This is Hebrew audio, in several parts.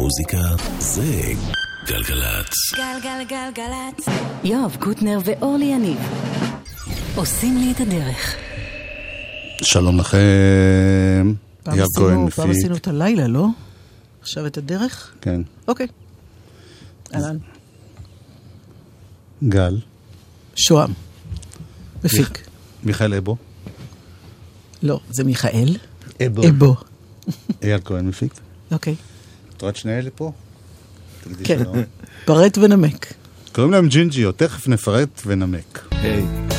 מוזיקה זה גלגלצ. גלגלגלגלצ. יואב קוטנר ואורלי יניב עושים לי את הדרך. שלום לכם. אייל כהן עשינו, פעם מפיק. עשינו את הלילה, לא? עכשיו את הדרך? כן. אוקיי. אהלן. גל. שוהם. מפיק. מיכאל אבו. לא, זה מיכאל. אבו. אבו. אייל כהן מפיק. אוקיי. את רואה את שני אלה פה? כן. פרט ונמק. קוראים להם ג'ינג'יות, תכף נפרט ונמק. היי. יותר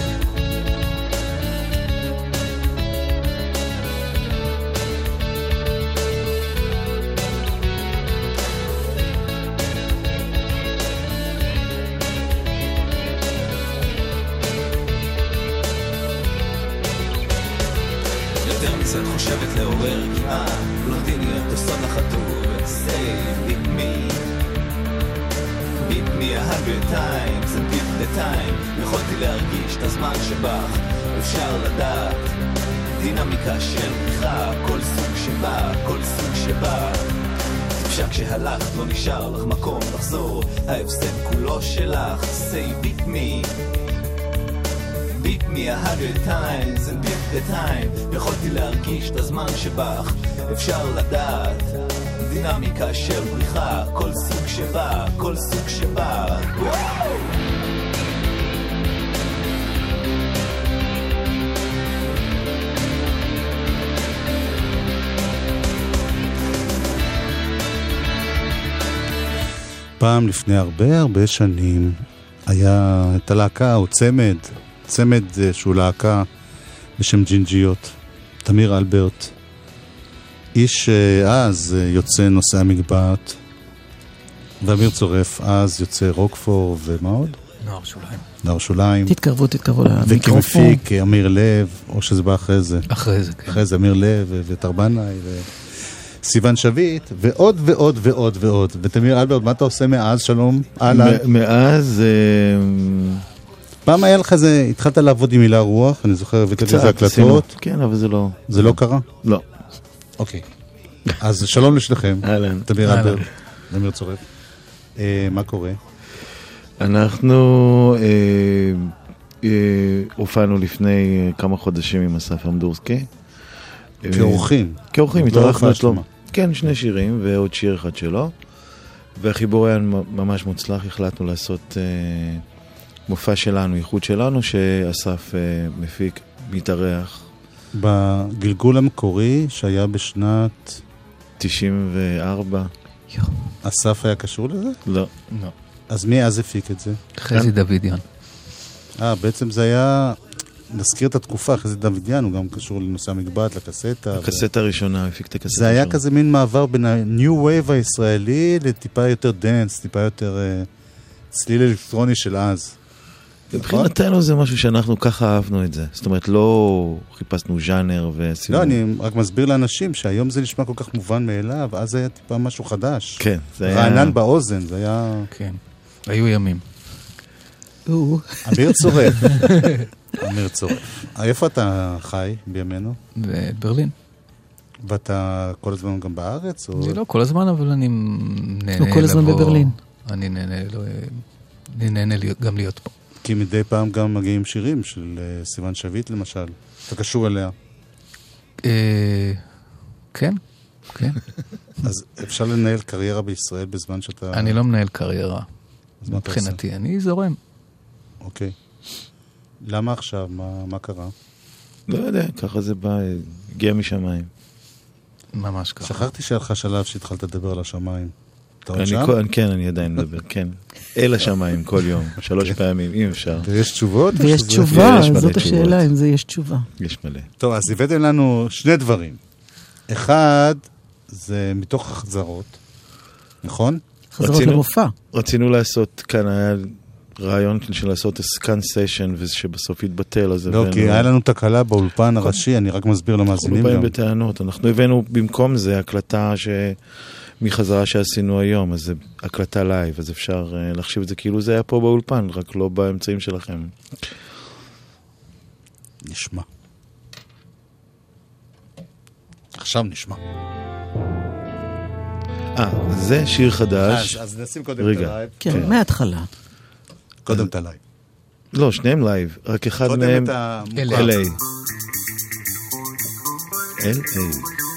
אפשר לדעת דינמיקה של בריחה כל סוג שבא כל סוג שבא! פעם לפני הרבה הרבה שנים היה את הלהקה או צמד, צמד אה, שהוא להקה בשם ג'ינג'יות, תמיר אלברט, איש אה, אז אה, יוצא נושא המגבעת, ואמיר צורף אז יוצא רוקפור ומה עוד? נוער שוליים. נער שוליים, תתקרבו, תתקרבו למיקרופון. וכמפיק אה, אמיר לב, או שזה בא אחרי זה. אחרי זה, כן. אחרי זה אמיר לב ו- וטר בנאי וסיון שביט, ועוד ועוד ועוד ועוד. ותמיר אלברט, מה אתה עושה מאז? שלום, אהלן. מאז... פעם היה לך איזה, התחלת לעבוד עם הילה רוח, אני זוכר, הבאת לי איזה קצת עשינו. הקלטות, כן, אבל זה לא... זה לא קרה? לא. אוקיי. אז שלום לשניכם, אהלן. תמיר. אלברט, אמיר צורף. אה, מה קורה? אנחנו אה, אה, הופענו לפני כמה חודשים עם אסף אמדורסקי. כאורחים. כאורחים, לא התארחנו אצלו. כן, שני שירים ועוד שיר אחד שלו. והחיבור היה ממש מוצלח, החלטנו לעשות מופע שלנו, איחוד שלנו, שאסף מפיק, מתארח, בגלגול המקורי שהיה בשנת... 94. אסף היה קשור לזה? לא. לא. אז מי אז הפיק את זה? חזי דוידיאן. אה, בעצם זה היה... נזכיר את התקופה, זה דוידיאן, הוא גם קשור לנושא המגבעת, לקסטה. ו- הקסטה הראשונה, הפיק את הקסטה זה היה הראשונה. כזה מין מעבר בין ה-new wave הישראלי לטיפה יותר dance, טיפה יותר אה, צליל אלקטרוני של אז. מבחינתנו זה משהו שאנחנו ככה אהבנו את זה. זאת אומרת, לא חיפשנו ז'אנר ועשינו... לא, אני רק מסביר לאנשים שהיום זה נשמע כל כך מובן מאליו, אז זה היה טיפה משהו חדש. כן, זה היה... רענן באוזן, זה היה... כן. היו ימים. אמיר צורף. אמיר צורף. איפה אתה חי בימינו? בברלין. ואתה כל הזמן גם בארץ? או... אני לא כל הזמן, אבל אני נהנה לבוא. הוא כל הזמן בברלין. אני נהנה, לא, אני נהנה גם להיות פה. כי מדי פעם גם מגיעים שירים של אה, סיון שביט למשל. אתה קשור אליה. אה, כן, כן. אז אפשר לנהל קריירה בישראל בזמן שאתה... אני לא מנהל קריירה. אז מה אתה עושה? מבחינתי, אני זורם. אוקיי. למה עכשיו? מה, מה קרה? לא יודע, ככה זה בא, הגיע משמיים. ממש ככה. שכחתי שהיה לך שלב שהתחלת לדבר על השמיים. אתה עוד אני שם? כן, אני עדיין מדבר, כן. אל השמיים כל יום, שלוש פעמים, אם אפשר. ויש תשובות? ויש תשובה, זאת. השאלה אם זה יש תשובה. יש מלא. טוב, אז הבאתם לנו שני דברים. אחד, זה מתוך החזרות, נכון? חזרות רצינו- למופע. רצינו לעשות, כאן היה רעיון של לעשות סקאן סשן, ושבסוף יתבטל, אז לא, כי היה לנו תקלה באולפן הראשי, אני רק מסביר אנחנו למאזינים באים גם. בטענות. אנחנו הבאנו במקום זה הקלטה ש... מחזרה שעשינו היום, אז זה הקלטה live, אז אפשר אה, להחשיב את זה כאילו זה היה פה באולפן, רק לא באמצעים שלכם. נשמע. עכשיו נשמע. אה, זה שיר חדש. אז נשים קודם רגע. את ה-live. כן, מההתחלה. קודם את ה-live. לא, שניהם live, רק אחד קודם מהם... את המוכר. LA. LA.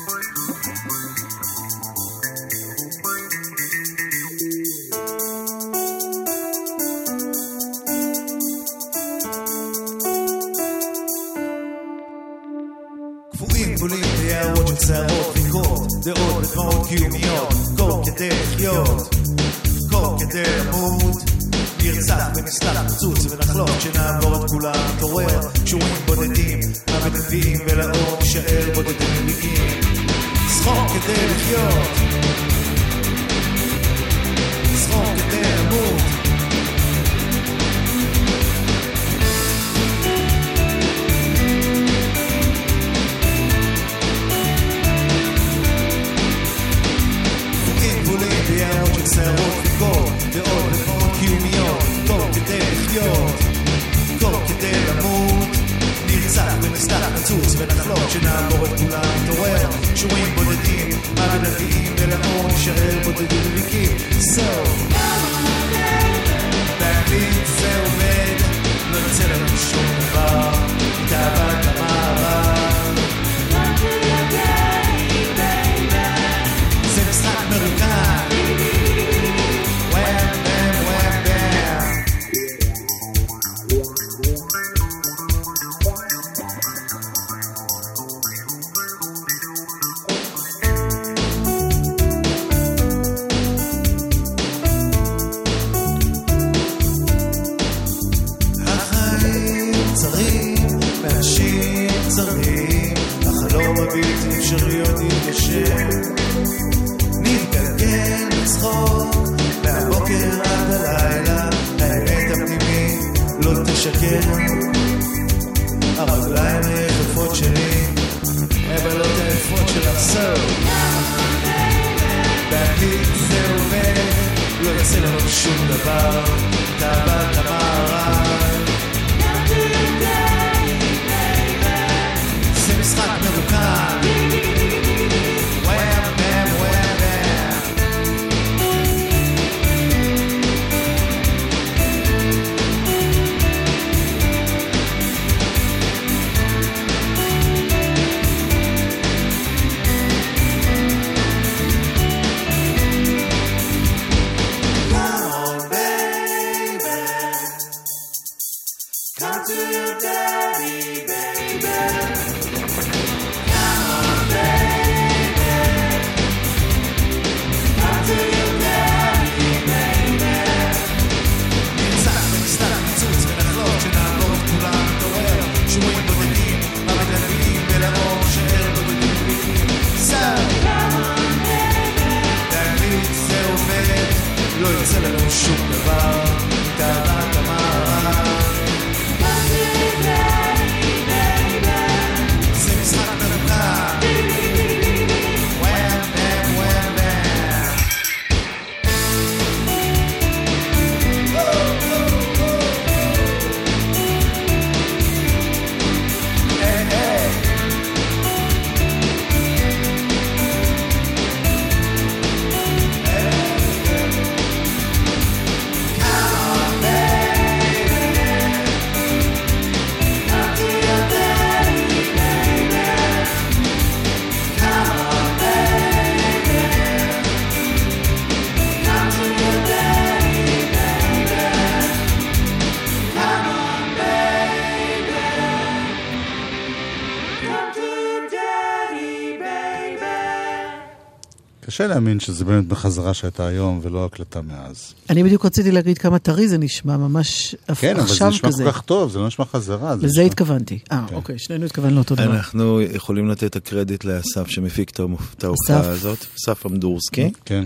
קשה להאמין שזה באמת בחזרה שהייתה היום ולא הקלטה מאז. אני בדיוק רציתי להגיד כמה טרי זה נשמע, ממש אפ- כן, אבל זה עכשיו נשמע כזה. כל כך טוב, זה לא נשמע חזרה. זה לזה נשמע- התכוונתי. אה, כן. אוקיי, שנינו התכוונו לאותו דבר. אנחנו יכולים לתת את הקרדיט לאסף שמפיק את ההופעה. הזאת, אסף אמדורסקי, כן.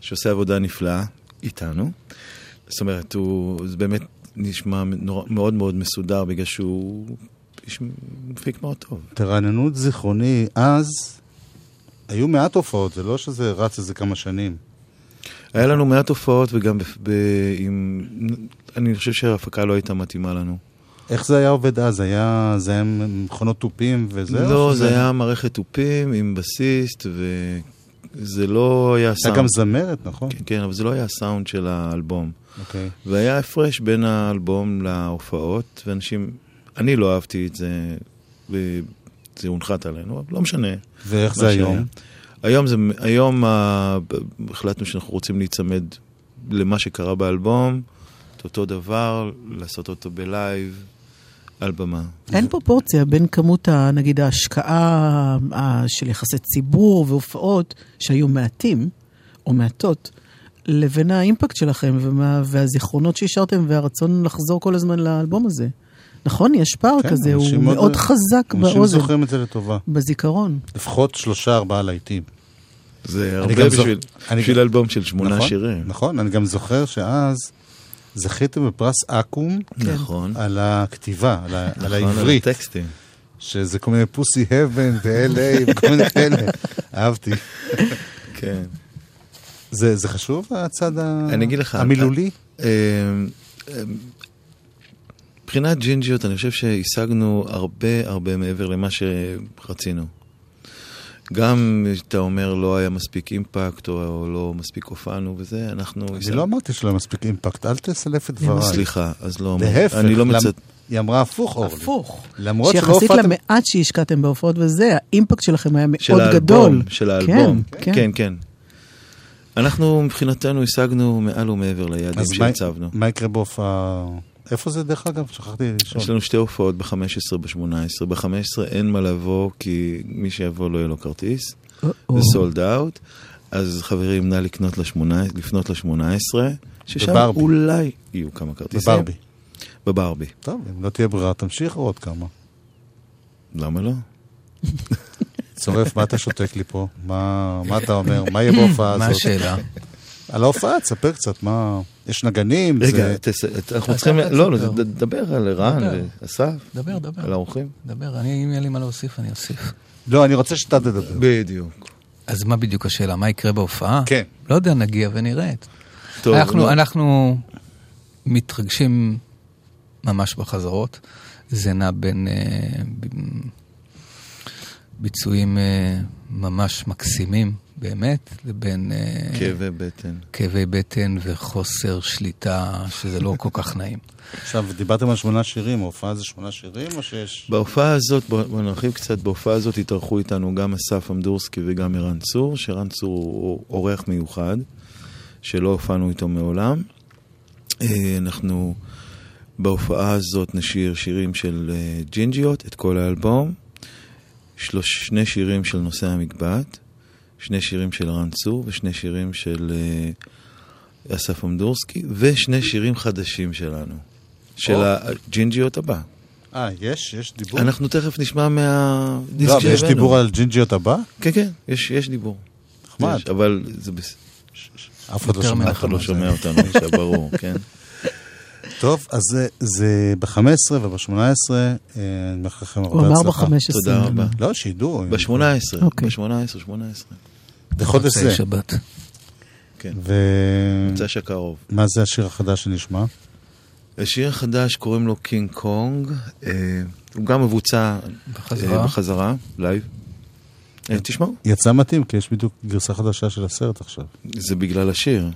שעושה עבודה נפלאה איתנו. זאת אומרת, הוא זה באמת נשמע מאוד מאוד מסודר בגלל שהוא איש מפיק מאוד טוב. תרעננו את זיכרוני, אז היו מעט הופעות, זה לא שזה רץ איזה כמה שנים. היה לנו מעט הופעות וגם ב, ב, עם... אני חושב שההפקה לא הייתה מתאימה לנו. איך זה היה עובד אז? היה, זה היה מכונות תופים וזה? לא, זה היה מערכת תופים עם בסיסט זה לא היה הייתה סאונד. גם זמרת, נכון? כן, כן, אבל זה לא היה הסאונד של האלבום. אוקיי. והיה הפרש בין האלבום להופעות, ואנשים, אני לא אהבתי את זה, וזה הונחת עלינו, אבל לא משנה. ואיך זה שהיה. היום? היום, זה, היום ה- החלטנו שאנחנו רוצים להיצמד למה שקרה באלבום, את אותו דבר, לעשות אותו בלייב, על במה. אין פרופורציה בין כמות, ה, נגיד, ההשקעה של יחסי ציבור והופעות, שהיו מעטים, או מעטות, לבין האימפקט שלכם ומה, והזיכרונות שהשארתם והרצון לחזור כל הזמן לאלבום הזה. נכון? יש פער כן, כזה, הוא אנשים מאוד חזק אנשים באוזן, זוכרים את זה לטובה. בזיכרון. לפחות שלושה, ארבעה להיטים. זה אני הרבה גם זוכ- בשביל, אני בשביל גם- אלבום של שמונה נכון, שירים. נכון, אני גם זוכר שאז זכיתם בפרס אקו"ם נכון. על הכתיבה, על ה- על נכון, העברית, הטקסטים. שזה כל מיני פוסי הבן ו-LA וכל מיני כאלה. אהבתי. כן. זה זה חשוב, הצד ה- אני אגיד לך, המילולי? מבחינת ג'ינג'יות, אני חושב שהשגנו הרבה הרבה מעבר למה שרצינו. גם אתה אומר לא היה מספיק אימפקט, או לא מספיק הופענו וזה, אנחנו... אני לא אמרתי שלא מספיק אימפקט, אל תסלף את דבריי. סליחה, אז לא אמרתי. להפך, אני לא למ- מצט... היא אמרה הפוך, אורלי. הפוך. למרות שלא שיחסית הופעתם... למעט שהשקעתם בהופעות וזה, האימפקט שלכם היה של מאוד האלבום, גדול. של האלבום. כן, כן. כן, כן. אנחנו מבחינתנו השגנו מעל ומעבר ליעדים שהצבנו. מה יקרה בהופעה... איפה זה דרך אגב? שכחתי לשאול. יש לנו שתי הופעות ב-15 ב-18. ב-15 אין מה לבוא, כי מי שיבוא לא יהיה לו כרטיס. זה סולד אאוט. אז חברים, נא לקנות לשמונה, לפנות ל-18, ששם בברבי. אולי יהיו כמה כרטיסים. בברבי. בברבי. טוב, אם לא תהיה ברירה, תמשיכו עוד כמה. למה לא? צורף, מה אתה שותק לי פה? מה מה אתה אומר? מה יהיה בהופעה מה הזאת? השאלה? על ההופעה, תספר קצת, מה... יש נגנים? רגע, זה- תס- את- אנחנו צריכים... לא, לא, דבר על רן דבר. ואסף, דבר, דבר. על האורחים. דבר, אני, אם יהיה לי מה להוסיף, אני אוסיף. לא, אני רוצה שאתה תדבר. בדיוק. אז מה בדיוק השאלה? מה יקרה בהופעה? כן. לא יודע, נגיע ונראה. טוב, אנחנו, נו. אנחנו מתרגשים ממש בחזרות. זה נע בין אה, ב- ביצועים אה, ממש מקסימים, באמת, לבין אה, כאבי בטן. כאבי בטן וחוסר שליטה, שזה לא כל כך נעים. עכשיו, דיברתם על שמונה שירים, ההופעה זה שמונה שירים או שיש... בהופעה הזאת, בוא בוא נרחיב קצת, בהופעה הזאת התארחו איתנו גם אסף אמדורסקי וגם ערן צור, שערן צור הוא אורח מיוחד, שלא הופענו איתו מעולם. אה, אנחנו בהופעה הזאת נשיר שירים של אה, ג'ינג'יות, את כל האלבום, שלוש, שני שירים של נושא המקבט, שני שירים של ערן צור ושני שירים של אה, אסף אמדורסקי, ושני שירים חדשים שלנו, של או. הג'ינג'יות הבא. אה, יש? יש דיבור? אנחנו תכף נשמע מהדיסק לא, יש. דיבור על ג'ינג'יות הבא? כן, כן, יש, יש דיבור. נחמד. אבל זה בס... אף אחד לא שומע. לא אותנו עכשיו, ברור, כן. טוב, אז זה- זה ב-15 וב-18, אני מאחל לכם הוא הרבה אמר הצלחה. ב-15. תודה רבה. לא, שידעו. ב-18, אוקיי. ב-18, 18. בחודש זה. שבת. כן, ומה מוצ"ש הקרוב. זה השיר החדש שנשמע? השיר החדש קוראים לו קינג קונג, אה, הוא גם מבוצע בחזרה. אה, בחזרה, live. אה, תשמעו, יצא מתאים, כי יש בדיוק גרסה חדשה של הסרט עכשיו. זה בגלל השיר.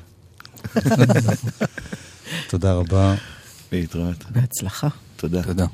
תודה רבה. להתראות. בהצלחה. תודה. תודה.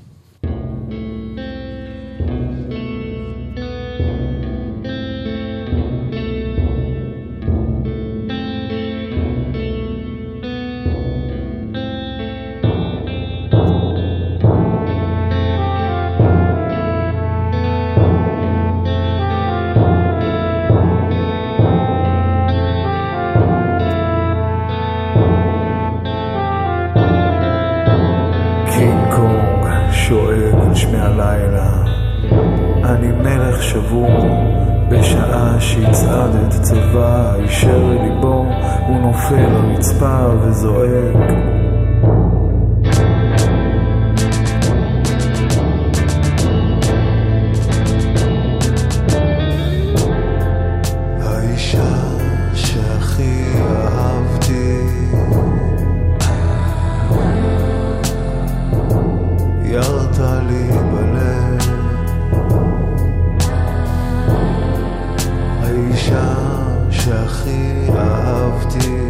הכי אהבתי.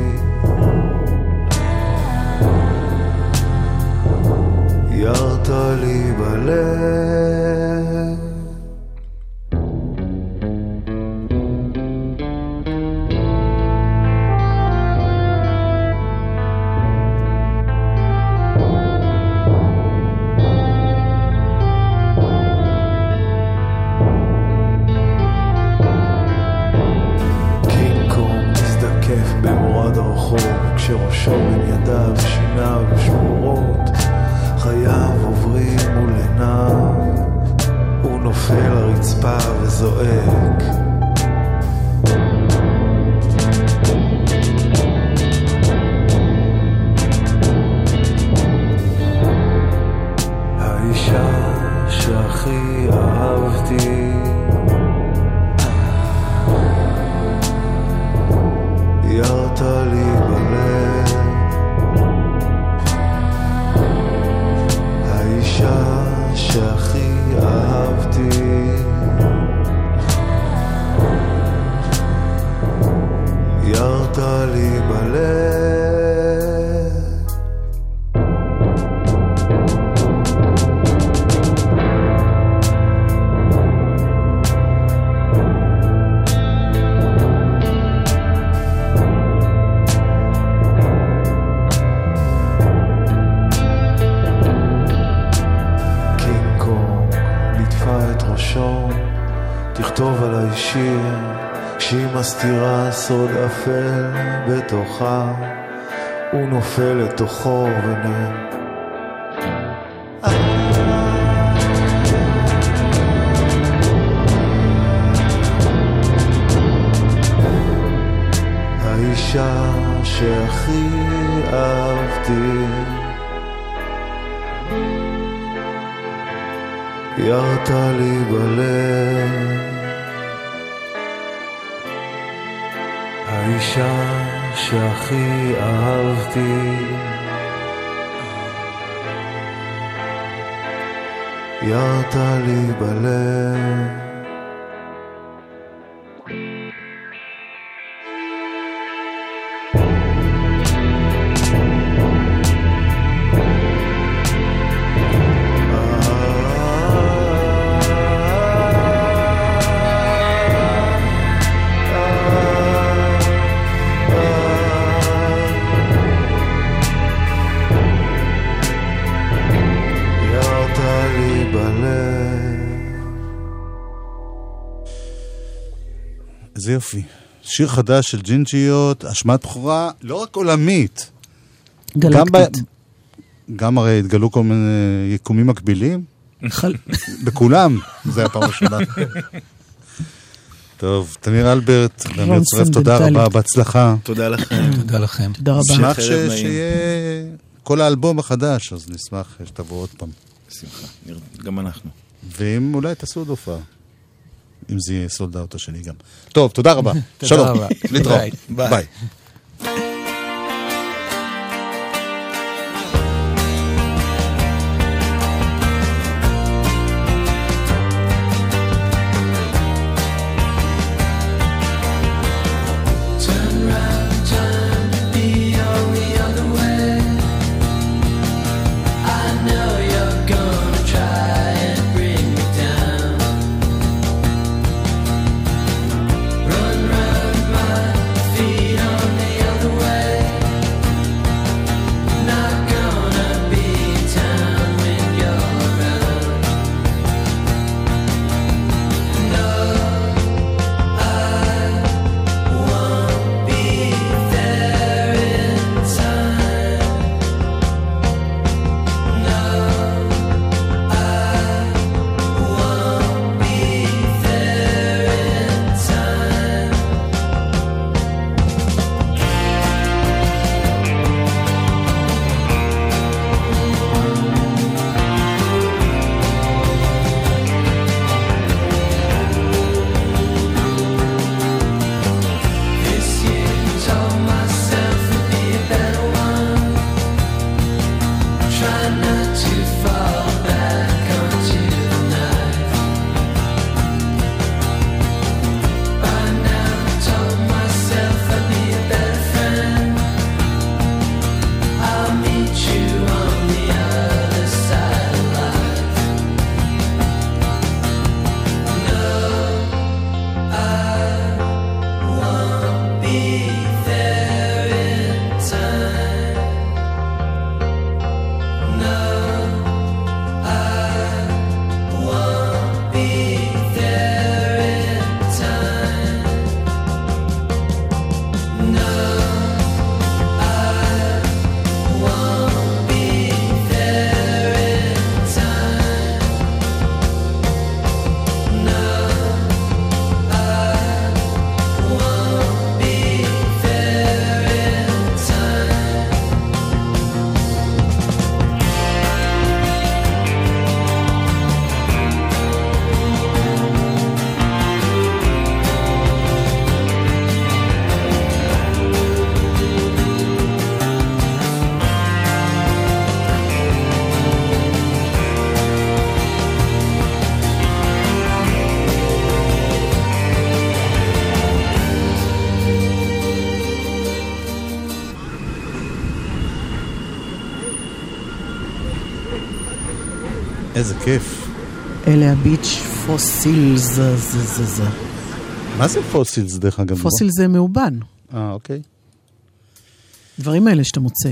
ירת לי בלב. ראשו, תכתוב עליי שיר שהיא מסתירה סוד אפל בתוכה, הוא נופל לתוכו ונ... האישה שהכי אהבתי ירת לי בלב. האישה שהכי אהבתי. ירת לי בלב איזה יופי. שיר חדש של ג'ינג'יות, אשמת בכורה, לא רק עולמית. גם, גלקטית. ב... גם הרי התגלו כל מיני יקומים מקבילים, חל- בכולם, זה הפעם הראשונה. טוב, תמיר אלברט, ואני מצטרף, תודה רבה. בהצלחה. תודה לכם. תודה לכם. תודה רבה. נשמח. שיהיה כל האלבום החדש, אז נשמח שתבוא עוד פעם. בשמחה. גם אנחנו. ואם אולי תעשו עוד הופעה. אם זה יהיה סולד אאוט השני גם. טוב, תודה רבה. תודה שלום. רבה. להתראות. ביי. איזה כיף. אלה הביץ' פוסילס. מה זה פוסילס דרך אגב? פוסיל זה מאובן. אה, אוקיי. דברים האלה שאתה מוצא.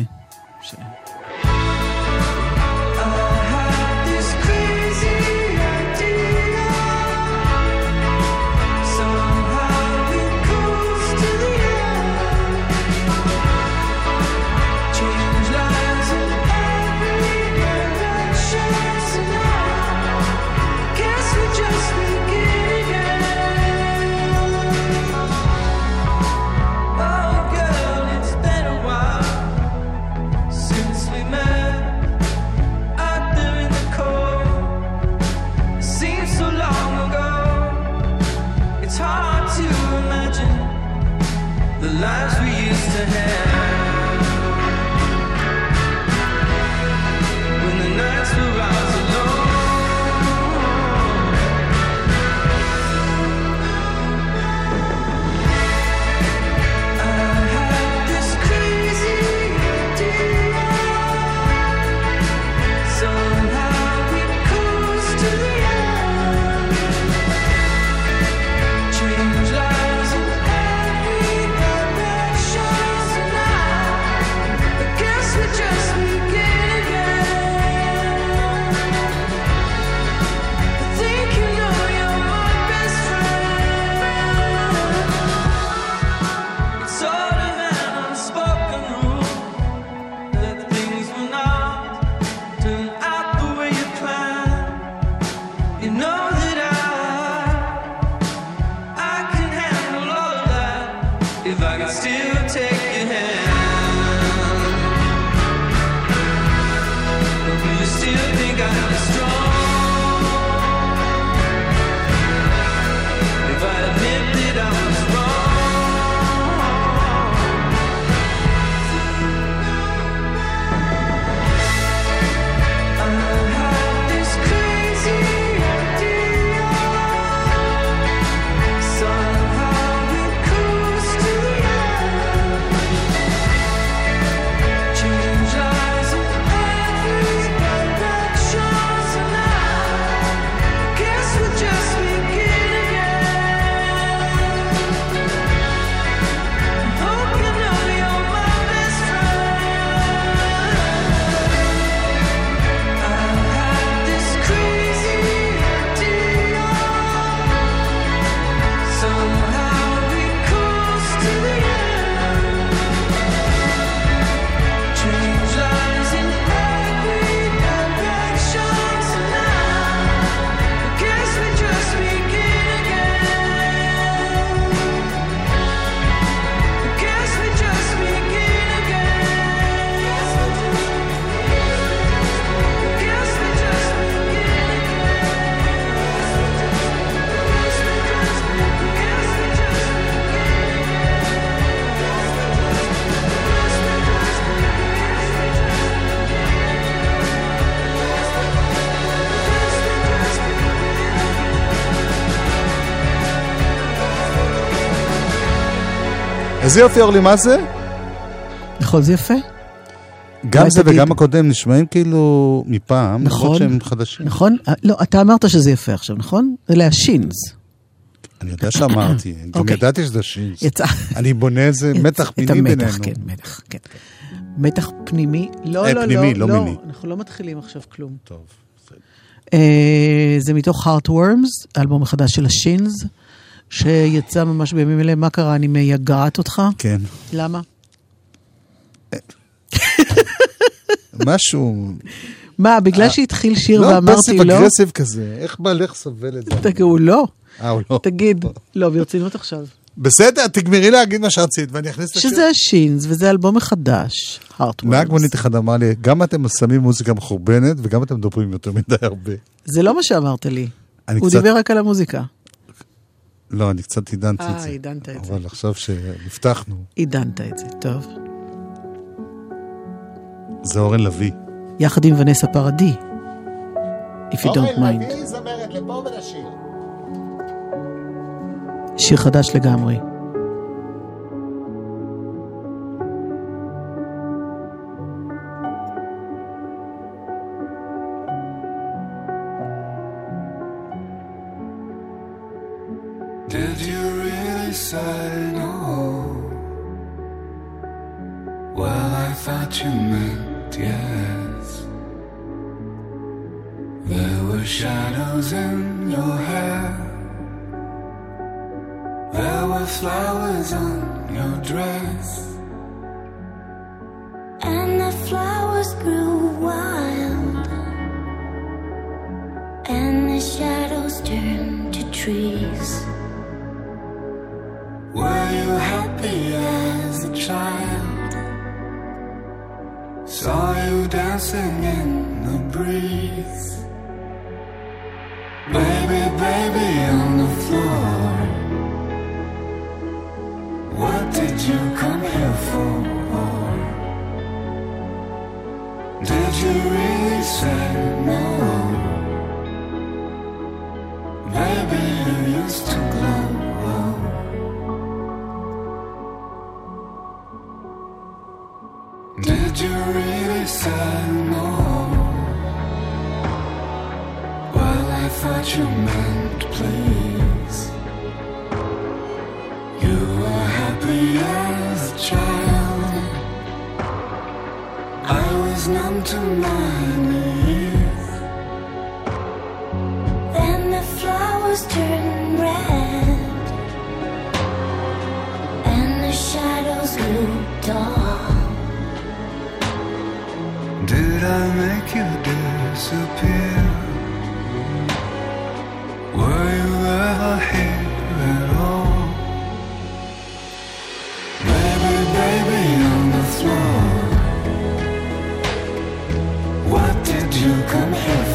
איזה יופי, אורלי, מה זה? נכון, זה יפה. גם זה תגיד. וגם הקודם נשמעים כאילו מפעם, נכון. למרות שהם חדשים. נכון? אה, לא, אתה אמרת שזה יפה עכשיו, נכון? אלה השינס. אני יודע שאמרתי, גם אוקיי. ידעתי שזה שינס. אני בונה איזה מתח את פנימי המתח, בינינו. כן, מתח, כן. מתח פנימי? לא, אה, לא, פנימי, לא, לא לא. אנחנו לא מתחילים עכשיו כלום. טוב. בסדר. אה, זה מתוך Heartworms, אלבום החדש של השינס, שיצא ממש בימים אלה. מה קרה? אני מייגעת אותך? כן. למה? משהו... מה, בגלל שהתחיל שיר לא, ואמרתי פסיב לא? אגרסיב כזה. איך בעלך סובל את זה? תגידו, לא. אה, הוא לא. תגיד, לא, ברצינות עכשיו. בסדר, תגמרי להגיד מה שרצית, ואני אכניס את השיר. שזה השינס, וזה אלבום מחדש, Heartworms. נהג מונית אחד אמר לי, גם אתם שמים מוזיקה מחורבנת, וגם אתם מדברים יותר מדי הרבה. זה לא מה שאמרת לי. הוא דיבר רק על המוזיקה. לא, אני קצת עידנתי את אה, זה. עידנת את זה. אבל עכשיו שנפתחנו, עידנת את זה, טוב. זה אורן לביא. יחד עם ונסה פרדי, If you don't mind. זמרת לפה ולשיר. שיר חדש לגמרי. Say no? Well, I thought you meant yes. There were shadows in your hair. There were flowers on your dress. And the flowers grew wild, and the shadows turned to trees. Child? Saw you dancing in the breeze. Baby, baby on the floor. What did you come here for? Did you really say no? Please. You were happy as a child. I was numb to my come here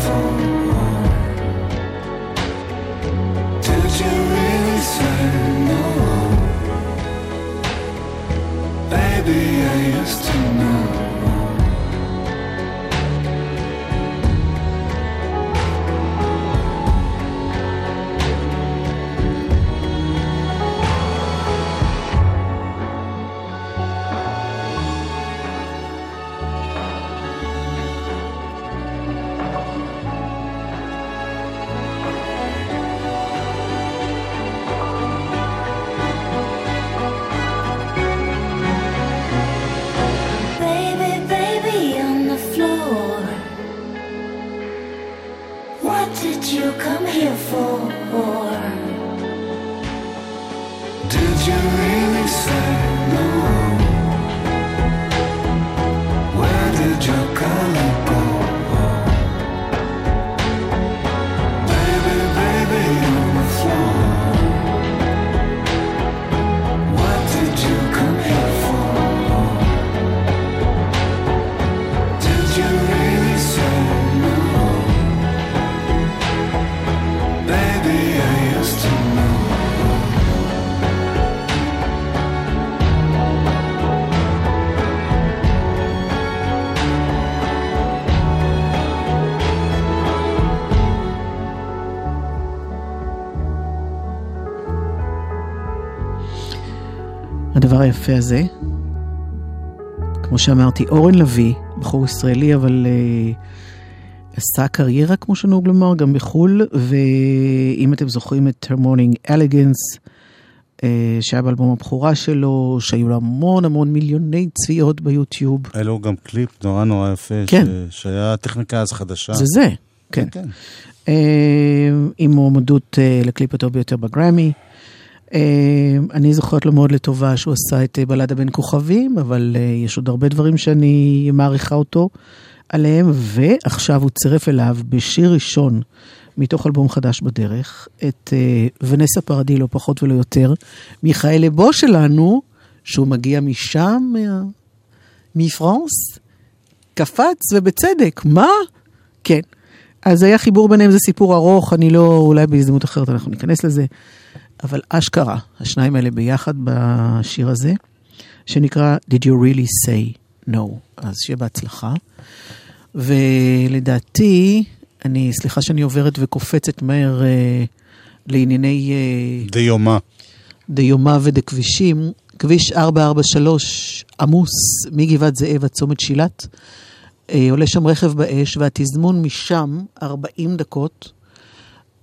הדבר היפה הזה, כמו שאמרתי, אורן לביא, בחור ישראלי, אבל uh, עשה קריירה, כמו שנהוג לומר, גם בחו"ל, ואם אתם זוכרים את Morning Elegance, uh, שהיה באלבום הבכורה שלו, שהיו לו המון המון מיליוני צביעות ביוטיוב. היה לו גם קליפ נורא נורא יפה, כן. ש... שהיה טכניקה אז חדשה. זה זה, כן. כן. אה, עם מועמדות אה, לקליפ הטוב ביותר בגרמי. אה, אני זוכרת לו מאוד לטובה שהוא עשה את אה, בלדה בין כוכבים, אבל אה, יש עוד הרבה דברים שאני מעריכה אותו עליהם, ועכשיו הוא צירף אליו בשיר ראשון מתוך אלבום חדש בדרך, את אה, ונסה פרדילו, פחות ולא יותר, מיכאל לבו שלנו, שהוא מגיע משם. מפרנס, קפץ, ובצדק, מה? כן. אז היה חיבור ביניהם, זה סיפור ארוך, אני לא, אולי בהזדמנות אחרת אנחנו ניכנס לזה, אבל אשכרה, השניים האלה ביחד בשיר הזה, שנקרא Did you really say no? אז שיהיה בהצלחה. ולדעתי, אני, סליחה שאני עוברת וקופצת מהר אה, לענייני... אה, דיומה. דיומה ודכבישים, כביש 443 עמוס מגבעת זאב עד צומת שילת. אה, עולה שם רכב באש, והתזמון משם 40 דקות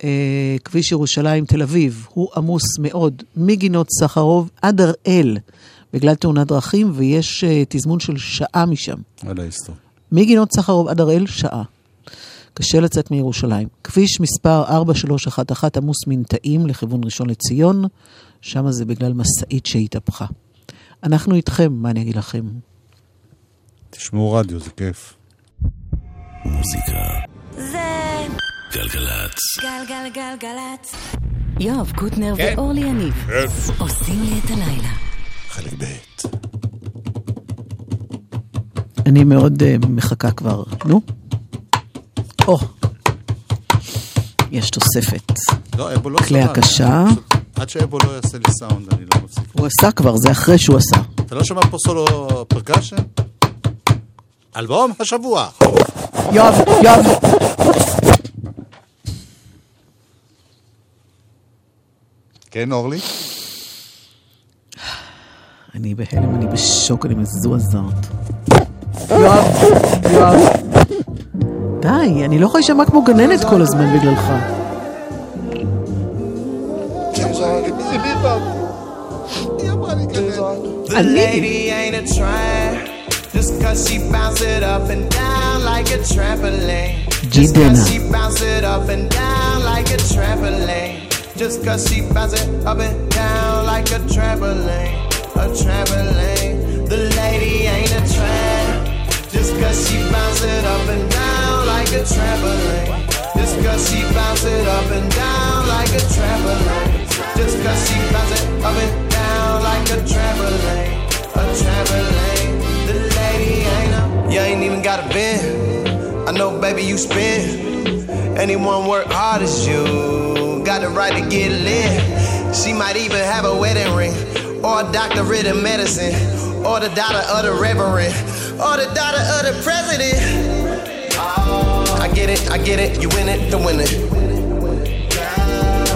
אה, כביש ירושלים תל אביב הוא עמוס מאוד מגינות סחרוב עד הראל בגלל תאונת דרכים, ויש אה, תזמון של שעה משם. על ההיסטור. מגינות סחרוב עד הראל, שעה. קשה לצאת מירושלים. כביש מספר 4311 עמוס מנטעים לכיוון ראשון לציון, שם זה בגלל משאית שהתהפכה. אנחנו איתכם, מה אני אגיד לכם? תשמעו רדיו, זה כיף. מוזיקה. גלגלצ. גלגלגלגלצ. יואב קוטנר כן. ואורלי יניב עושים לי את הלילה. חלק ב'. אני מאוד uh, מחכה כבר. נו. או. יש תוספת. לא, אבו לא כלי. הקשה. עד שאבו לא יעשה לי סאונד, אני לא מפסיק. הוא עשה כבר, זה אחרי שהוא עשה. אתה לא שומע פה סולו פרקשן? אלבום השבוע. יואב, יואב. כן, אורלי? אני בהלם, אני בשוק, אני מזועזעת. יואב, יואב. די, אני לא יכולה להישמע כמו גננת כל הזמן בגללך. The אני- just cause she bounce it up and down like a trampoline. A trampoline. The lady ain't a tramp. Just cause she bounce it up and down like a trampoline. Just cause she bounce it up and down like a trampoline. Just cause she bounce it up and down like a trampoline. A trampoline. The lady ain't a. You ain't even got a bend. I know, baby, you spin. Anyone work hard as you. Got the right to get lit. She might even have a wedding ring. Or a doctorate in medicine. Or the daughter of the reverend. Or the daughter of the president. I get it, I get it, you win it, the winner.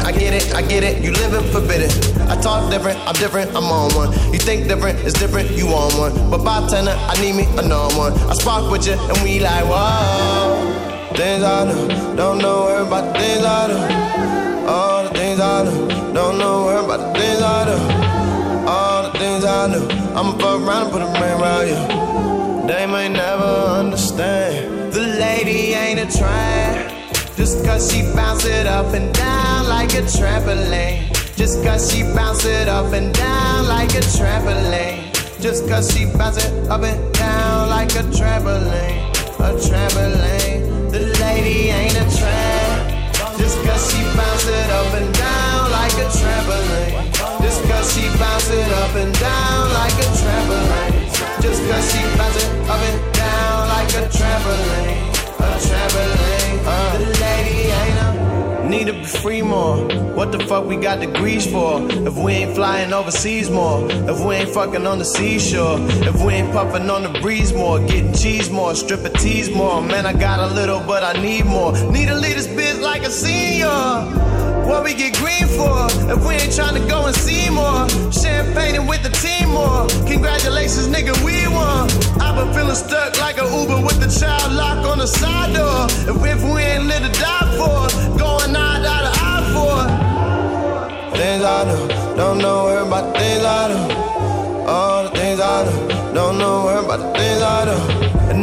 I get it, I get it, you living forbidden. I talk different, I'm different, I'm on one. You think different, it's different, you on one. But bartender, I need me another one. I spark with you, and we like, whoa. Things I do, don't know her about the things I do. Things I do, don't know her about the things I do. All the things I do, I'ma fuck around and put a ring around you. They may never understand. The lady ain't a tramp. Just cause she bounce it up and down like a trampoline. Just cause she bounce it up and down like a trampoline. Just cause she bounce it up and down like a trampoline. A trampoline. The lady ain't a tramp. Just cause she bounce it up and down like a trampoline. Just cause she bounce it up and down like a trampoline. Just cause she bounce it up and down like a trampoline. A trampoline. Uh, need to be free more. What the fuck we got degrees for? If we ain't flying overseas more, if we ain't fucking on the seashore, if we ain't puffing on the breeze more, getting cheese more, stripping tease more. Man, I got a little, but I need more. Need to lead this bitch like a senior. What we get green for? If we ain't trying to go and see more, champagne with the team more. Congratulations, nigga, we won. I've been feeling stuck like a Uber with the child lock on the side door.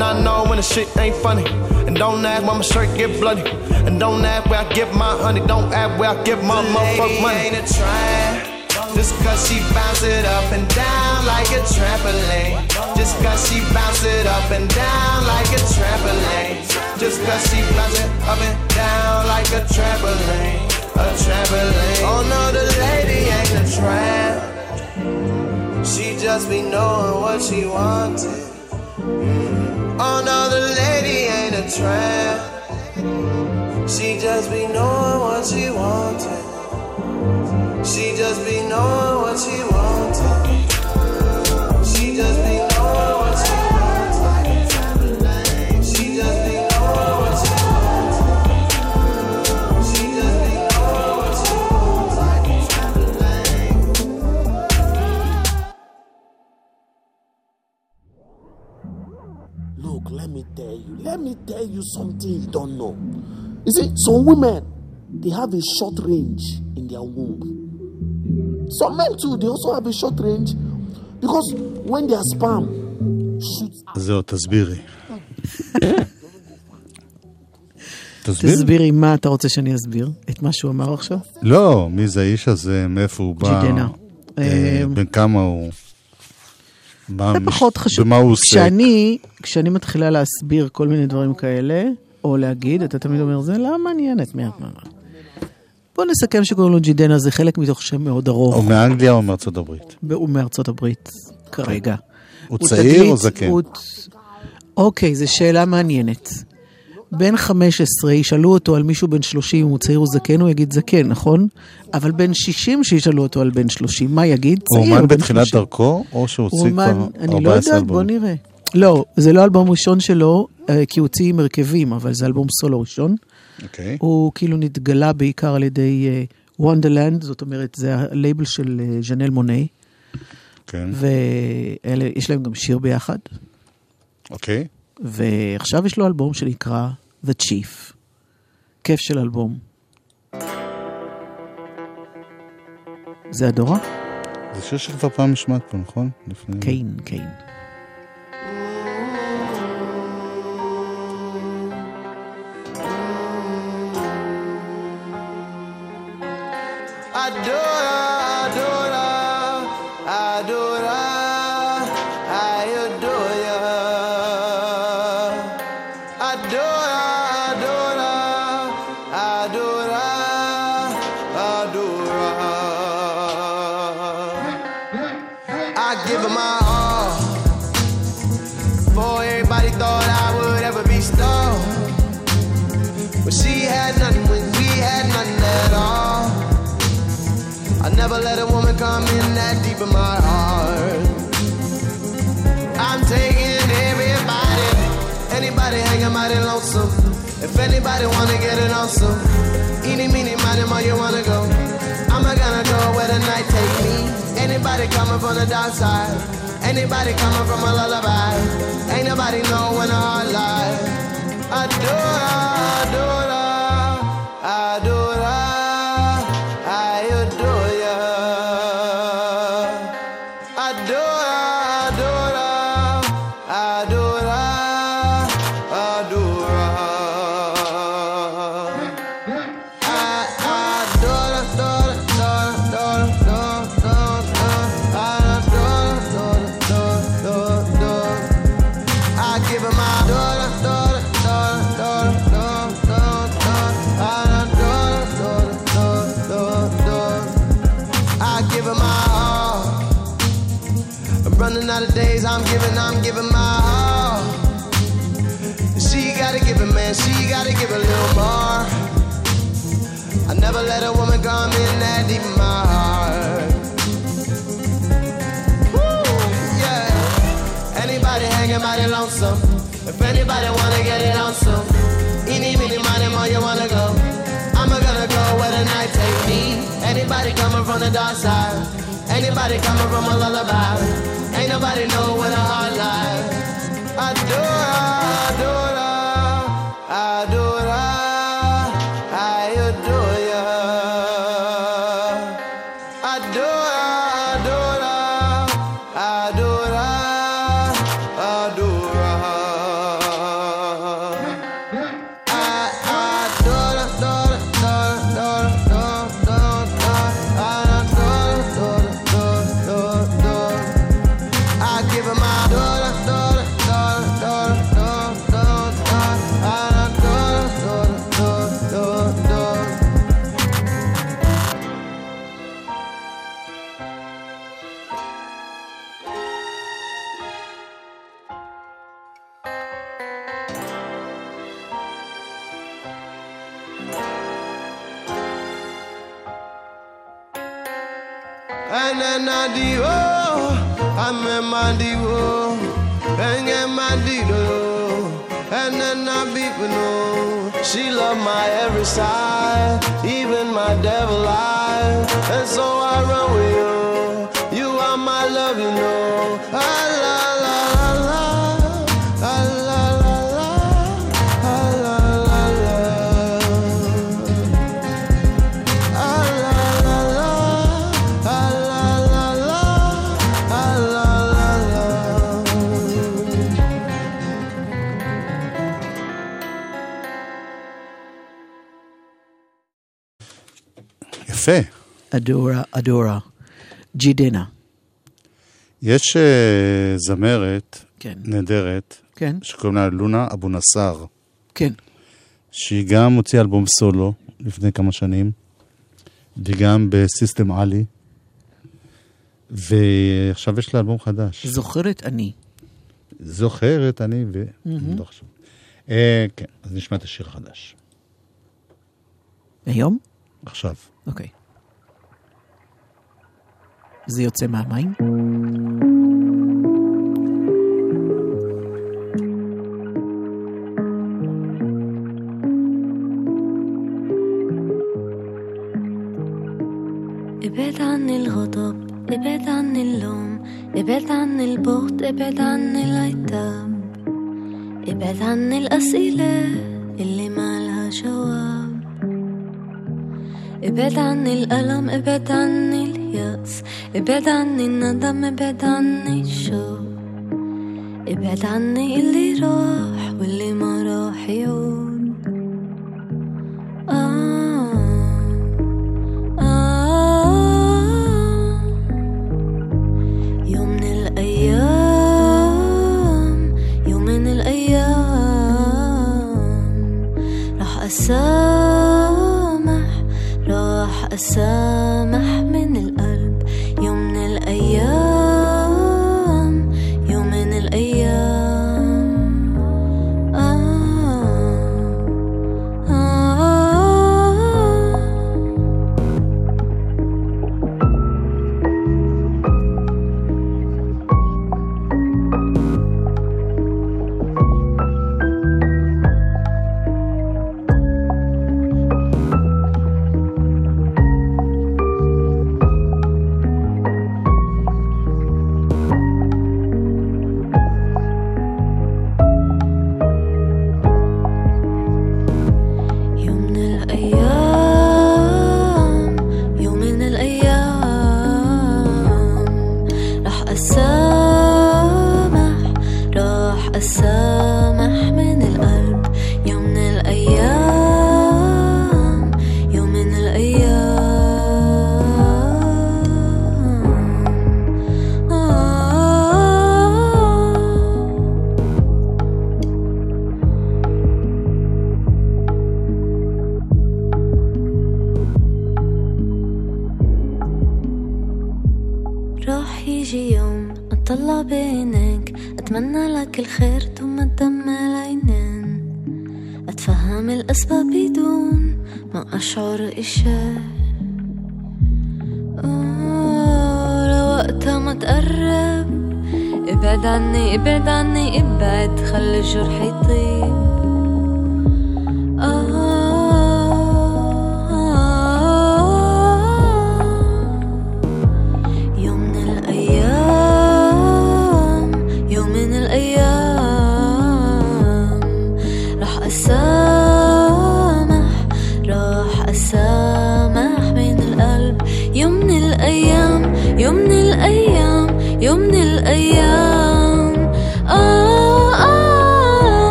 And I know when the shit ain't funny. And don't ask why my shirt get bloody. And don't ask where I get my honey. Don't ask where I get my motherfucking money. Ain't a tramp. Just cause she bounce it up and down like a trampoline. Just cause she bounce it up and down like a trampoline. Just cause she bounce it up and down like a trampoline. A trampoline. Oh no, the lady ain't a tramp. She just be knowing what she wanted. Oh no, the lady ain't a tramp. She just be knowing what she wanted. She just be knowing what she wanted. She just be tell you, let me tell you something you don't know. You see, some women, they have a short range in their womb. Some men too, they also have a short range because when their sperm shoots זהו, תסבירי. תסביר. תסבירי מה אתה רוצה שאני אסביר, את מה שהוא אמר עכשיו. לא, מי זה האיש הזה, מאיפה הוא בא, ג'ידנה. אה, אה, בן כמה הוא, מה זה מש- פחות חשוב. במה הוא עוסק. כשאני, כשאני מתחילה להסביר כל מיני דברים כאלה, או להגיד, אתה תמיד אומר, זה לא מעניינת. מי את מה? מה?" בוא נסכם שקוראים לו ג'ידנה, זה חלק מתוך שם מאוד ארוך. הוא מאנגליה או מארצות הברית? הוא מארצות הברית כרגע. הוא צעיר או תגלית, זקן? הוא- אוקיי, זו שאלה מעניינת. בן 15, ישאלו אותו על מישהו בן 30, אם הוא צעיר או זקן, הוא יגיד זקן, נכון? אבל בן 60 שישאלו אותו על בן 30, מה יגיד? הוא צעיר. אומן בן בתחילת 30. דרכו, או שהוא הוא הוציא אומן, כבר אני לא 14 יודעת, בוא? נראה. לא, זה לא האלבום הראשון שלו, אה, כי הוא הוציא עם הרכבים, אבל זה אלבום סולו ראשון. אוקיי. הוא כאילו נתגלה בעיקר על ידי וונדרלנד, זאת אומרת, זה הלייבל של אה, ז'נל מוני, כן, ויש להם גם שיר ביחד. אוקיי. ועכשיו יש לו אלבום שנקרא The Chief. כיף של אלבום. זה הדורה? זה שיר שכבר פעם נשמעת פה, נכון? לפני- קיין, קיין. In that deep in my heart. I'm taking everybody, anybody hanging mighty lonesome. If anybody wanna get it on some, eeny, meeny, miny, mo, you wanna go. I'm not gonna go where the night take me. Anybody coming from the dark side, anybody coming from a lullaby. Ain't nobody know when a heart lies. Adore, adore, hanging mighty lonesome. If anybody wanna get it on some, eeny, meeny, miny, mo, you wanna go. I'm gonna go where the night take me. Anybody coming from the dark side. Anybody coming from a lullaby. Ain't nobody know where the heart lies. Adore, adore, adore, on my every side. יפה. אדורה, אדורה. ג'ידנה. יש אה, זמרת כן. נהדרת, כן. שקוראים לה לונה אבו נסאר, כן. שהיא גם הוציאה אלבום סולו לפני כמה שנים, וגם בסיסטם עלי, ועכשיו יש לה אלבום חדש. זוכרת אני. זוכרת אני ו... מהמם. לא חשוב. אה, כן, אז נשמע את השיר החדש. היום? עכשיו. אוקיי. זה יוצא מהמים? ابعد عني الغضب ابعد عني اللوم ابعد عني البغض ابعد عني العتاب ابعد عني الأسئلة إبعد عني الألم إبعد عني اليأس إبعد عني الندم إبعد عني الشوق إبعد عني اللي راح واللي ما راح يعود.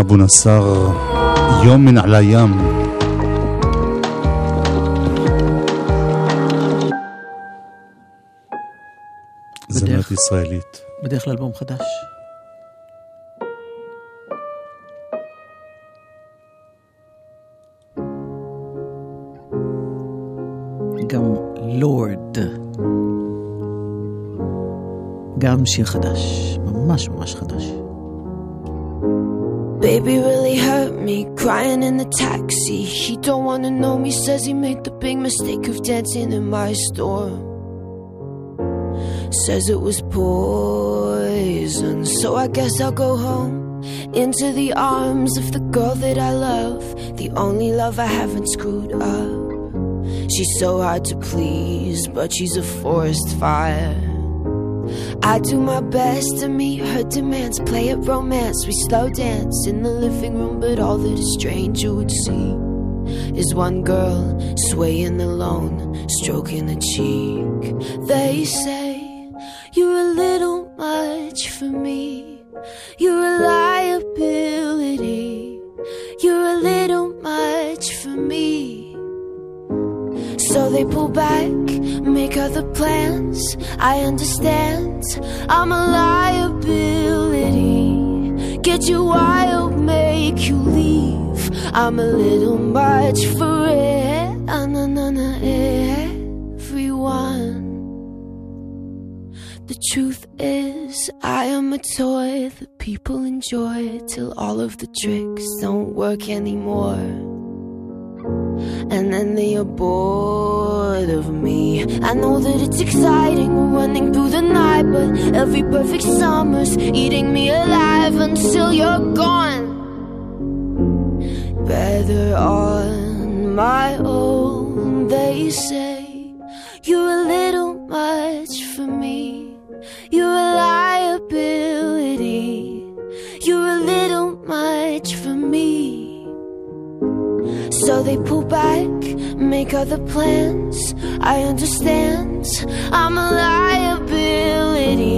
אבו נסאר, יום מן על הים. זמרת ישראלית. בדרך כלל אלבום חדש. גם לורד. גם שיר חדש, ממש ממש חדש. Crying in the taxi. He don't wanna know me, says he made the big mistake of dancing in my store. Says it was poison, so I guess I'll go home into the arms of the girl that I love, the only love I haven't screwed up. She's so hard to please, but she's a forest fire. I do my best to meet her demands, play at romance, we slow dance in the living room, but all that a stranger would see is one girl swaying alone, stroking a cheek. They say, You're a little much for me. You're a liability. You're a little much for me. So they pull back, make other plans. I understand. I'm a liability. Get you wild, make you leave. I'm a little much for it. Ah, na, na, na, everyone. The truth is, I am a toy that people enjoy till all of the tricks don't work anymore. And then they are bored of me. I know that it's exciting running through the night, but every perfect summer's eating me alive until you're gone. Better on my own, they say. You're a little much for me. You're a liability. You're a little much for me. So they pull back, make other plans. I understand. I'm a liability.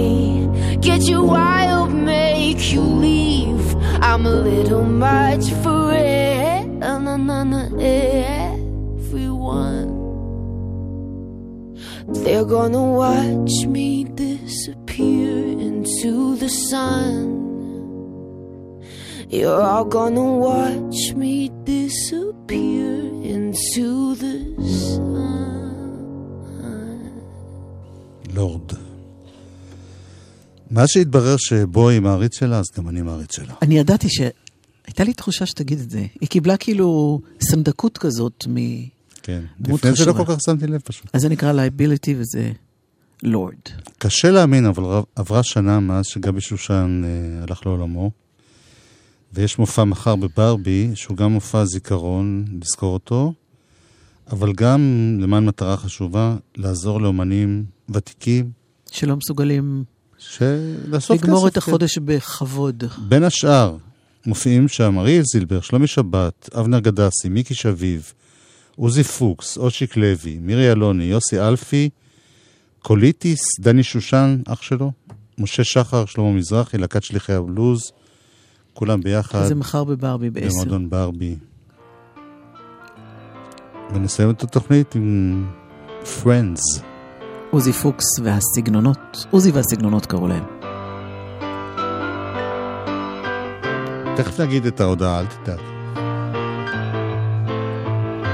Get you wild, make you leave. I'm a little much for it. Everyone. They're gonna watch me disappear into the sun. You're all gonna watch me disappear into the sun. לורד. מאז שהתברר שבואי מעריץ שלה, אז גם אני מעריץ שלה. אני ידעתי ש... הייתה לי תחושה שתגיד את זה. היא קיבלה כאילו סנדקות כזאת מ... כן. לפני זה לא. כל כך שמתי לב פשוט. אז זה נקרא Liability וזה לורד. קשה להאמין, אבל עברה שנה מאז שגבי שושן אה, הלך לעולמו, ויש מופע מחר בברבי, שהוא גם מופע זיכרון, לזכור אותו, אבל גם למען מטרה חשובה, לעזור לאומנים ותיקים, שלא מסוגלים כסף. לגמור את כן. החודש בכבוד. בין השאר, מופיעים שם אריאל זילבר, שלומי שבת, אבנר גדסי, מיקי שביב, עוזי פוקס, אושיק לוי, מירי אלוני, יוסי אלפי, קוליטיס, דני שושן, אח שלו, משה שחר, שלמה מזרחי, להקת שליחי הבלוז, כולם ביחד. זה מחר בברבי בעשר. במועדון ברבי. ונסיים את התוכנית עם Friends. עוזי פוקס והסגנונות, עוזי והסגנונות קראו להם. תכף נגיד את ההודעה, אל תדאג.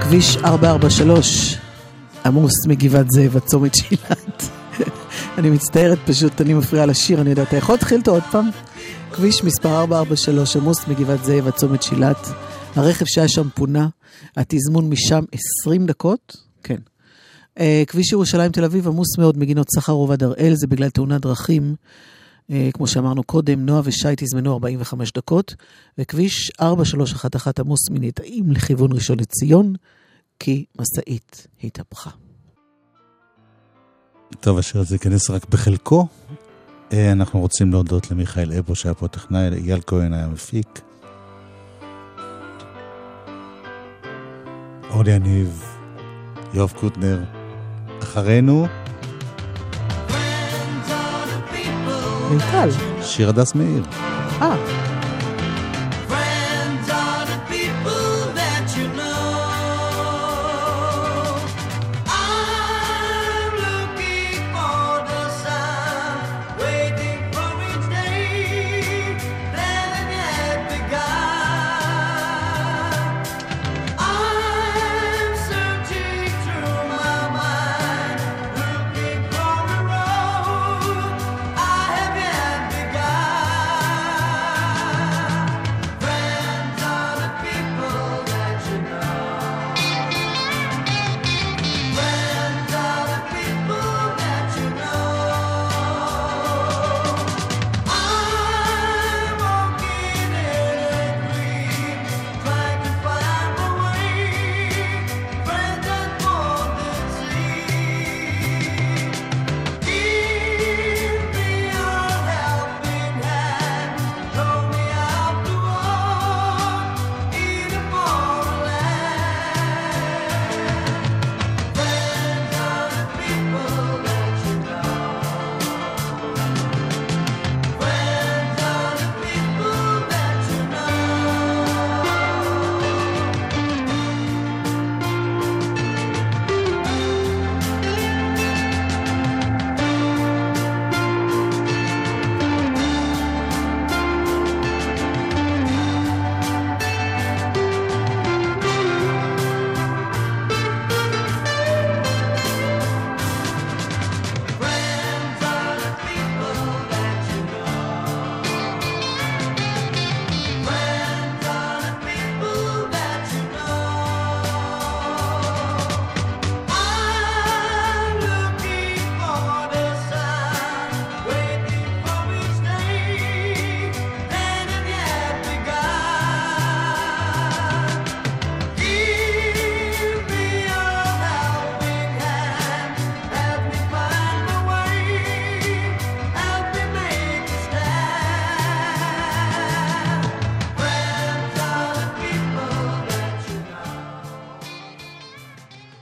כביש 443, עמוס מגבעת זאב עד צומת שילת. אני מצטערת פשוט, אני מפריעה לשיר, אני יודעת, אתה יכול להתחיל אותו עוד פעם? כביש מספר 443, עמוס מגבעת זאב עד צומת שילת. הרכב שהיה שם פונה, התזמון משם 20 דקות, כן. אה, כביש ירושלים תל אביב עמוס מאוד מגינות סחרוב עד הראל, זה בגלל תאונת דרכים. אה, כמו שאמרנו קודם, נועה ושי תזמנו 45 דקות, וכביש 4311 עמוס מנטעים לכיוון ראשון לציון, כי משאית התהפכה. טוב, השיר הזה ייכנס רק בחלקו. אה, אנחנו רוצים להודות למיכאל אבו שהיה פה טכנאי, אייל כהן היה מפיק. אורלי יניב, יואב קוטנר, אחרינו מיטל. שיר הדס מאיר. אה,